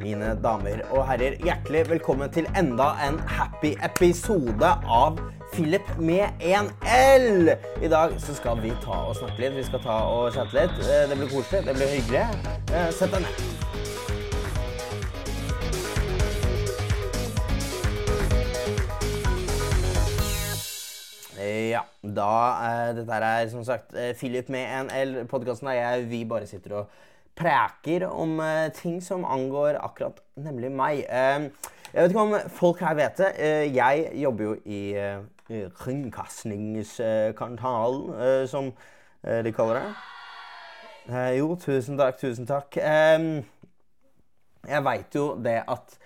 Mine damer og herrer, hjertelig velkommen til enda en happy episode av Philip med en L. I dag så skal vi ta og snakke litt. Vi skal ta og chatte litt. Eh, Det blir koselig, det blir hyggelig. Eh, Sett deg ned. Ja, da eh, Dette er som sagt eh, Philip med en L. Podkasten der jeg, vi bare sitter og preker om eh, ting som angår akkurat nemlig meg. Eh, jeg vet ikke om folk her vet det. Eh, jeg jobber jo i eh, Kringkastingskanalen, som de kaller det. Jo, tusen takk, tusen takk. Jeg veit jo det at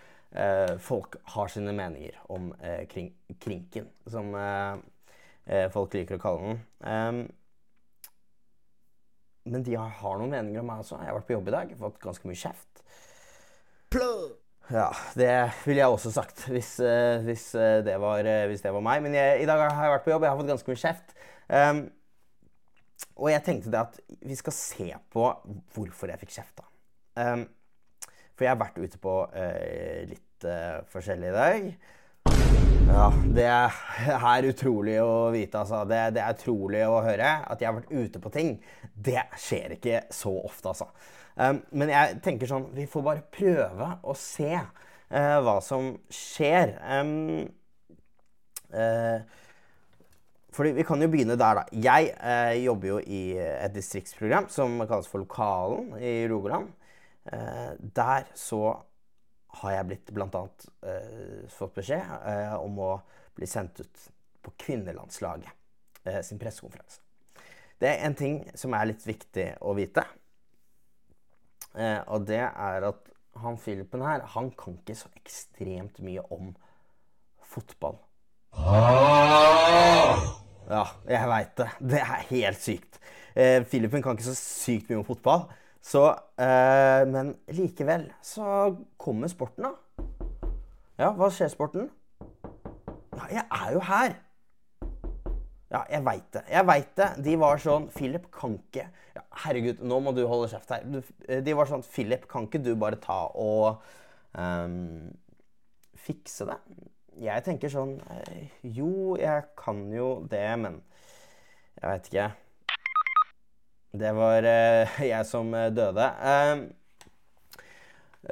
folk har sine meninger om kring, krinken, som folk liker å kalle den. Men de har noen meninger om meg også. Jeg har vært på jobb i dag, fått ganske mye kjeft. Ja, det ville jeg også sagt hvis, eh, hvis, eh, det, var, eh, hvis det var meg. Men jeg, i dag har jeg vært på jobb, jeg har fått ganske mye kjeft. Um, og jeg tenkte det at vi skal se på hvorfor jeg fikk kjeft, da. Um, for jeg har vært ute på uh, litt uh, forskjellig i dag. Ja, det er utrolig å vite, altså. Det, det er utrolig å høre at jeg har vært ute på ting. Det skjer ikke så ofte, altså. Um, men jeg tenker sånn Vi får bare prøve å se eh, hva som skjer. Um, eh, fordi Vi kan jo begynne der, da. Jeg eh, jobber jo i et distriktsprogram som kalles for Lokalen i Rogaland. Der så har jeg blitt blant annet eh, fått beskjed eh, om å bli sendt ut på kvinnelandslaget eh, sin pressekonferanse. Det er en ting som er litt viktig å vite. Eh, og det er at han Philipen her, han kan ikke så ekstremt mye om fotball. Ja, jeg veit det. Det er helt sykt. Philipen kan ikke så sykt mye om fotball. Så, eh, men likevel så kommer sporten, da. Ja, hva skjer, sporten? Ja, jeg er jo her. Ja, jeg veit det. Jeg veit det. De var sånn Philip kan ikke ja, Herregud, nå må du holde kjeft her. De var sånn Philip, kan ikke du bare ta og um, fikse det? Jeg tenker sånn eh, Jo, jeg kan jo det, men jeg veit ikke. Det var eh, jeg som eh, døde. Eh,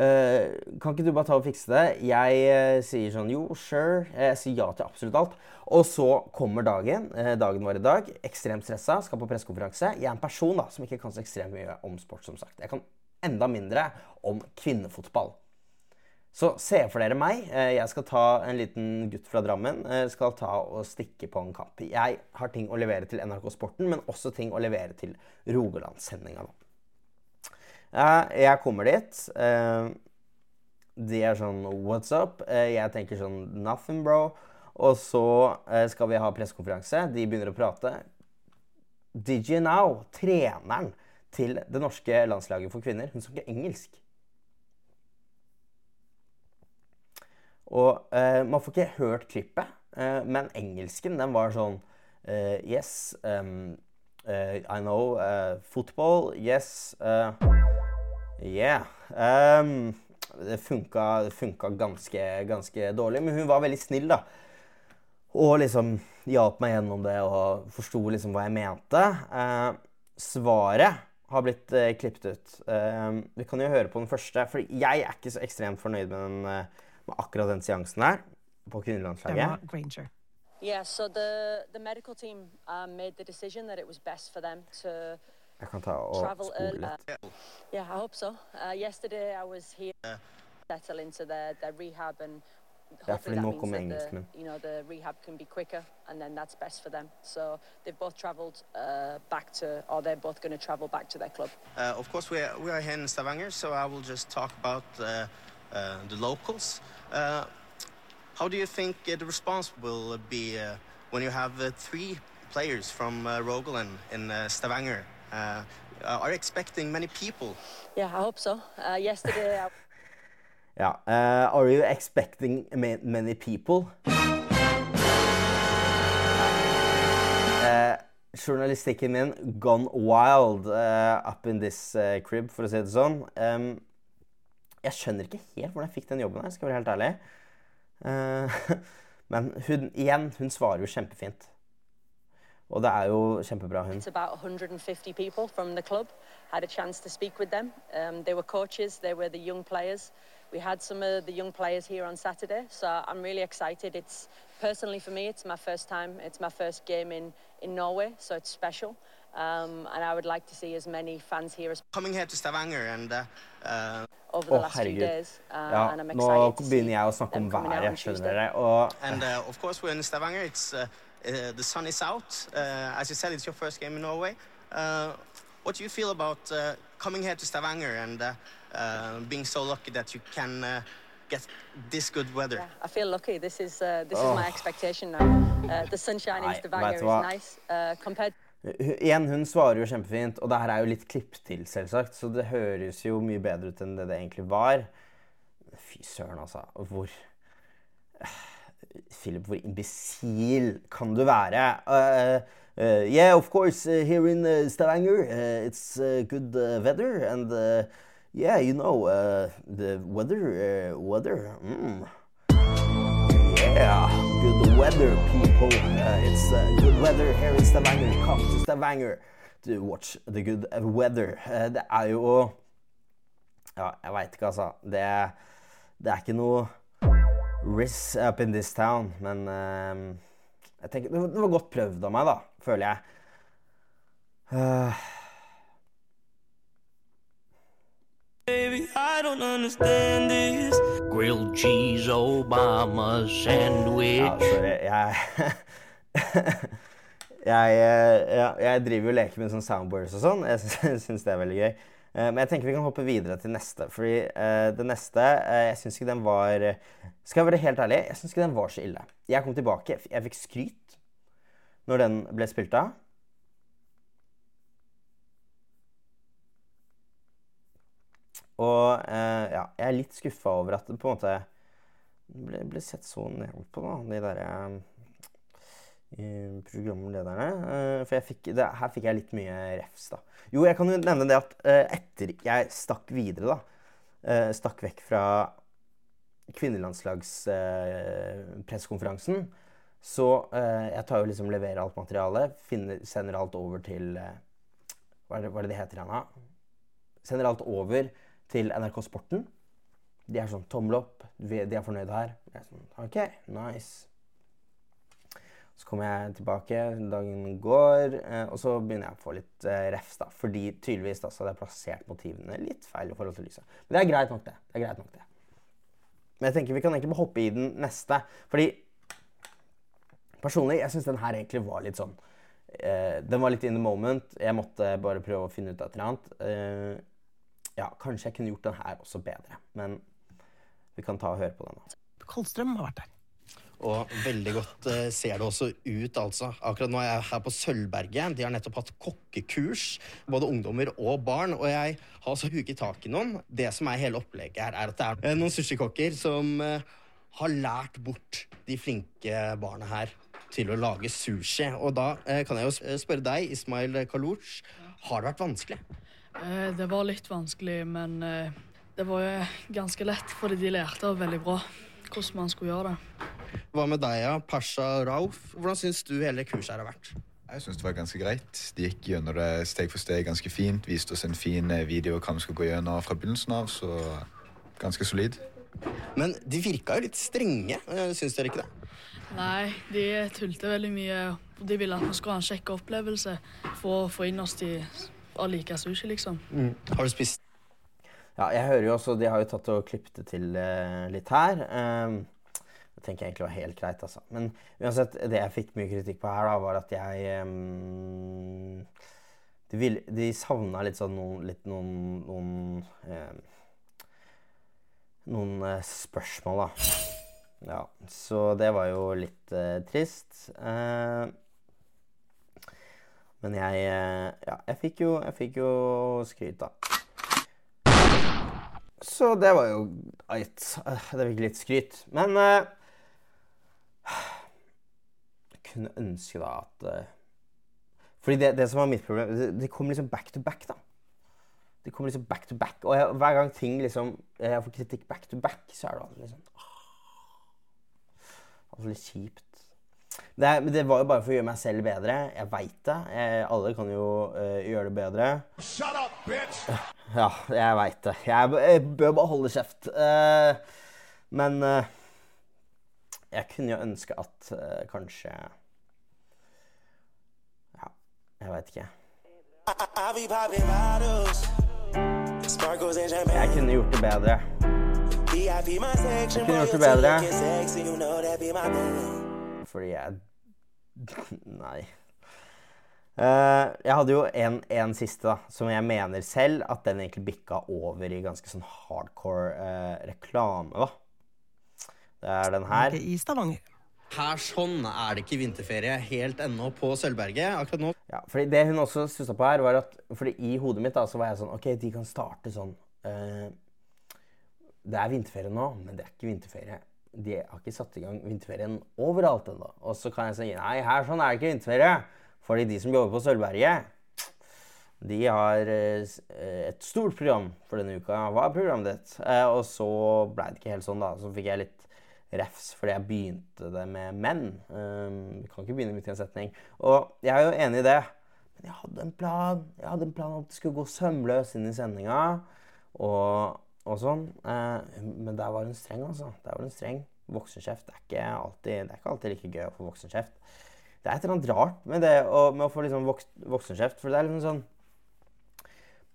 eh, kan ikke du bare ta og fikse det? Jeg sier sånn jo, sure. Jeg sier ja til absolutt alt. Og så kommer dagen. dagen var i dag. Ekstremt stressa, skal på pressekonferanse. Jeg er en person da, som ikke kan så ekstremt mye om sport, som sagt. Jeg kan enda mindre om kvinnefotball. Så se for dere meg. eh, Jeg skal ta en liten gutt fra Drammen. eh, Skal ta og stikke på en kamp. Jeg har ting å levere til NRK Sporten, men også ting å levere til Rogalandssendinga. Eh, Jeg kommer dit. De er sånn What's up? Jeg tenker sånn Nothing, bro. Og så skal vi ha pressekonferanse. De begynner å prate. Did you know? Treneren til det norske landslaget for kvinner. Hun snakker engelsk. Og eh, man får ikke hørt klippet, eh, men engelsken, den var sånn eh, Yes, um, uh, I know uh, football. Yes. Uh, yeah. Um, det funka, funka ganske, ganske dårlig, men hun var veldig snill, da. Og liksom hjalp meg gjennom det og forsto liksom hva jeg mente. Svaret har blitt eh, klippet ut. Vi kan jo høre på den første, for jeg er ikke så ekstremt fornøyd med, den, med akkurat den seansen her på kvinnelandslaget. Granger. Yeah, so the, the medical team um, made the decision that it was best for them to Jeg kan ta og travel spole early. litt. Yeah, I hope so. Uh, yesterday I was here settle into their, their rehab and hopefully that means kommer that the, you know, the rehab can be quicker and then that's best for them. So they've both traveled uh, back to, or they're both going to travel back to their club. Uh, of course, we are, we are here in Stavanger, so I will just talk about uh, uh, the locals. Uh, how do you think uh, the response will be uh, when you have uh, three players from uh, Rogaland in uh, Stavanger? Uh, are you expecting many people? Yeah, I hope so. Uh, yesterday I Ja. eh, are you expecting ma many people? Journalistikken min gone wild eh, up in this eh, crib, for å si det sånn. Em, Jeg skjønner ikke helt hvordan jeg fikk den jobben her, skal jeg være helt ærlig. Eh, men hun, igjen, hun svarer jo kjempefint. Og det er jo kjempebra, hun. About 150 people from the club. Had a chance to speak with them. Um, they were coaches, they were the young players. We had some of the young players here on Saturday, so I'm really excited. It's personally for me, it's my first time, it's my first game in, in Norway, so it's special. Um, and I would like to see as many fans here as Coming here to Stavanger and uh, uh, over the Å, last few herregud. days. Uh, Ja, and I'm nå excited to see begynner jeg å snakke om them coming out on været, skjønner dere. Og and uh, of course we're in Stavanger. It's uh, uh, the sun is out. Uh, as you said, it's your first game in Norway. Uh, what do you feel about uh, coming here to Stavanger and uh, uh, being so lucky that you can uh, get this good weather? Yeah, I feel lucky. This is uh, this Oh. is my expectation now. Uh, the sunshine in Stavanger is nice uh, compared Hun- Igjen, hun svarer jo kjempefint, og det her er jo litt klipp til, selvsagt, så det høres jo mye bedre ut enn det det egentlig var. Fy søren, altså. Hvor Philip, hvor imbesil kan du være? Uh, uh, yeah, of course, uh, here in uh, Stavanger, it's good weather, and yeah, you know, the weather, weather, mm. Yeah, good weather, people. Uh, it's uh, good weather here in Stavanger. Come to Stavanger to watch the good weather. Uh, det er jo Ja, jeg veit ikke, altså. Det, det er ikke noe riss up in this town, men uh, jeg tenker, det var godt prøvd av meg, da, føler jeg. Uh, Baby, I don't understand this. Grilled cheese Obama sandwich. Sorry. Jeg jeg, eh, jeg driver jo og leker med sånn soundboards og sånn. Jeg syns det er veldig gøy. Eh, Men jeg tenker vi kan hoppe videre til neste. Fordi eh, det neste eh, Jeg syns ikke den var Skal jeg være helt ærlig, jeg syns ikke den var så ille. Jeg kom tilbake. Jeg fikk skryt når den ble spilt av. Og eh, ja, jeg er litt skuffa over at det på en måte ble, ble sett så ned på, da, de derre eh, programlederne. Eh, for fikk, det, her fikk jeg litt mye refs, da. Jo, jeg kan jo nevne det at etter jeg stakk videre, da, stakk vekk fra kvinnelandslagspressekonferansen, så jeg tar jo liksom leverer alt materialet, finner, sender alt over til hva, er det, hva er det det heter igjen, da? Sender alt over til NRK Sporten. De er sånn tommel opp, de er fornøyde her. Jeg er sånn, ok, nice. Så kommer jeg tilbake, dagen går, eh, og så begynner jeg å få litt eh, refs, da. Fordi tydeligvis da, så hadde jeg plassert motivene litt feil i forhold til lyset. Men det er greit nok, det. det er greit nok det. Men jeg tenker vi kan egentlig bare hoppe i den neste. Fordi personlig, jeg syns den her egentlig var litt sånn eh, Den var litt in the moment. Jeg måtte bare prøve å finne ut et eller annet. Ja, kanskje jeg kunne gjort den her også bedre. Men vi kan ta og høre på den. Kallstrøm Kolstrøm har vært der. Og veldig godt eh, ser det også ut, altså. Akkurat nå er jeg her på Sølvberget. De har nettopp hatt kokkekurs, både ungdommer og barn. Og jeg har også huket tak i noen. Det som er hele opplegget her, er at det er eh, noen sushikokker som eh, har lært bort de flinke barna her til å lage sushi. Og da kan jeg jo spørre deg, Ismail Kaluch, har det vært vanskelig? Eh, Det var litt vanskelig, men eh, det var jo ganske lett, fordi de lærte veldig bra hvordan man skulle gjøre det. Hva med deg, ja? Pasha Rauf? Hvordan syns du hele kurset her har vært? Jeg syns det var ganske greit. De gikk gjennom det steg for steg ganske fint. Viste oss en fin eh, video hva vi skulle gå gjennom fra begynnelsen av, så ganske solid. Men de virka jo litt strenge, eh, syns dere ikke det? Nei, de tulte veldig mye. De ville at vi skulle ha en kjekk opplevelse for å få inn oss til å like sushi, liksom. Har du spist Ja, jeg hører jo også De har jo tatt og klippet det til uh, litt her. Um, det tenker jeg egentlig var helt greit, altså. Men uansett, det jeg fikk mye kritikk på her, da, var at jeg um, De, vil, de savna litt sånn noen, litt noen Noen, ehm, noen eh, spørsmål, da. Ja, så det var jo litt eh, trist. Eh, men jeg eh, Ja, jeg fikk jo, jeg fikk jo skryt, da. Så det var jo eit. Det fikk litt skryt. Men eh, Jeg kunne ønske da at eh, Fordi det, det som var mitt problem Det, det kom liksom back to back, da. Det kommer liksom back to back. Og jeg, hver gang ting liksom jeg får kritikk back to back, så er det liksom liksom altså litt kjipt. Det, det var jo bare for å gjøre meg selv bedre. Jeg veit det. Jeg, alle kan jo uh, gjøre det bedre. Shut up, bitch! Ja, jeg veit det. Jeg, jeg bør bare holde kjeft. Uh, men uh, jeg kunne jo ønske at kanskje Ja, jeg veit ikke. Jeg kunne gjort det bedre. Jeg kunne gjort det bedre. Fordi jeg Nei. Uh, jeg hadde jo en, en siste, da, som jeg mener selv at den egentlig bikka over i ganske sånn hardcore uh, reklame, da. Det er den her. I Stavanger. Her sånn er det ikke vinterferie helt ennå på Sølvberget. Akkurat nå Ja, fordi Det hun også stussa på her, var at fordi i hodet mitt da, så var jeg sånn OK, de kan starte sånn uh, Det er vinterferie nå, men det er ikke vinterferie. De har ikke satt i gang vinterferien overalt ennå. Og så kan jeg si nei, her sånn er det ikke vinterferie. Fordi de som jobber på Sølvberget, de har eh, et stort program for denne uka. Hva er programmet ditt? Eh, og så blei det ikke helt sånn, da. Så fikk jeg litt refs fordi jeg begynte det med menn. Um, kan ikke begynne midt i en setning. Og jeg er jo enig i det. Men jeg hadde en plan. Jeg hadde en plan om at det skulle gå sømløst inn i sendinga. Og, og sånn. Eh, men der var hun streng, altså. Der var hun streng. Voksenkjeft er ikke alltid, det er ikke alltid like gøy å få voksenkjeft. Det er et eller annet rart med det å, med å få liksom voks, voksenkjeft. For det er liksom sånn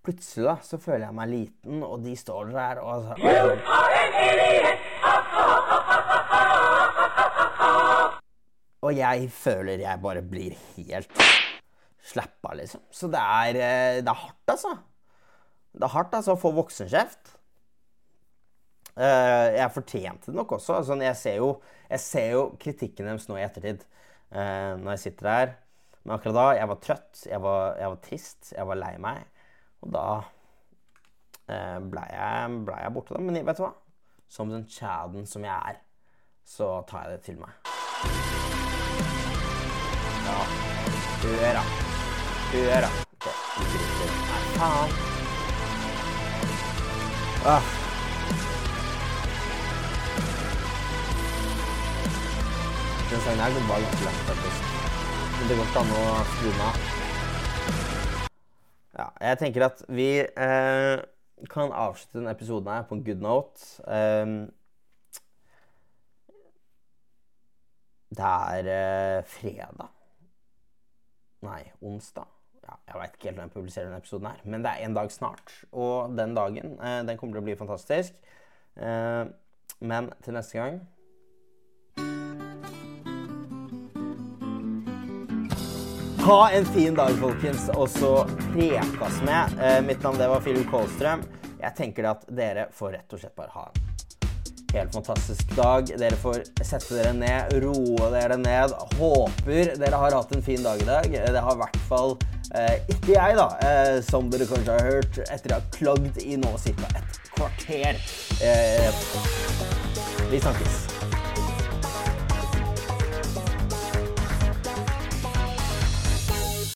Plutselig da, så føler jeg meg liten, og de står der og altså, og, og jeg føler jeg bare blir helt slappa, liksom. Så det er, eh, det er hardt, altså. Det er hardt altså, å få voksenkjeft. Eh, jeg fortjente det nok også. Altså, jeg, ser jo, jeg ser jo kritikken deres nå i ettertid. eh, når jeg sitter der. Men akkurat da jeg var trøtt, jeg var, jeg var trist, jeg var lei meg. Og da uh, blei jeg, ble jeg borte. Da. Men vet du hva? Som den chaden som jeg er, så tar jeg det til meg. Ja. Hør, da. Hør, da. Nei, faen. Ah. Den sangen her går faktisk. Men det går ikke an å skru den av. Ja, jeg tenker at vi eh, kan avslutte denne episoden her på en good note. Ehm, det er eh, fredag. Nei, onsdag. Ja, jeg veit ikke helt når jeg publiserer denne episoden her, men det er en dag snart. Og den dagen, eh, den kommer til å bli fantastisk. Eh, men til neste gang Ha en fin dag, folkens, og så prekas med. Eh, mitt navn det var Philip Kolstrøm. Jeg tenker at dere får rett og slett bare ha en helt fantastisk dag. Dere får sette dere ned, roe dere ned. Håper dere har hatt en fin dag i dag. Det har i hvert fall eh, ikke jeg, da, eh, som dere kanskje har hørt etter å ha klagd i nå ca. et kvarter. Eh, vi snakkes.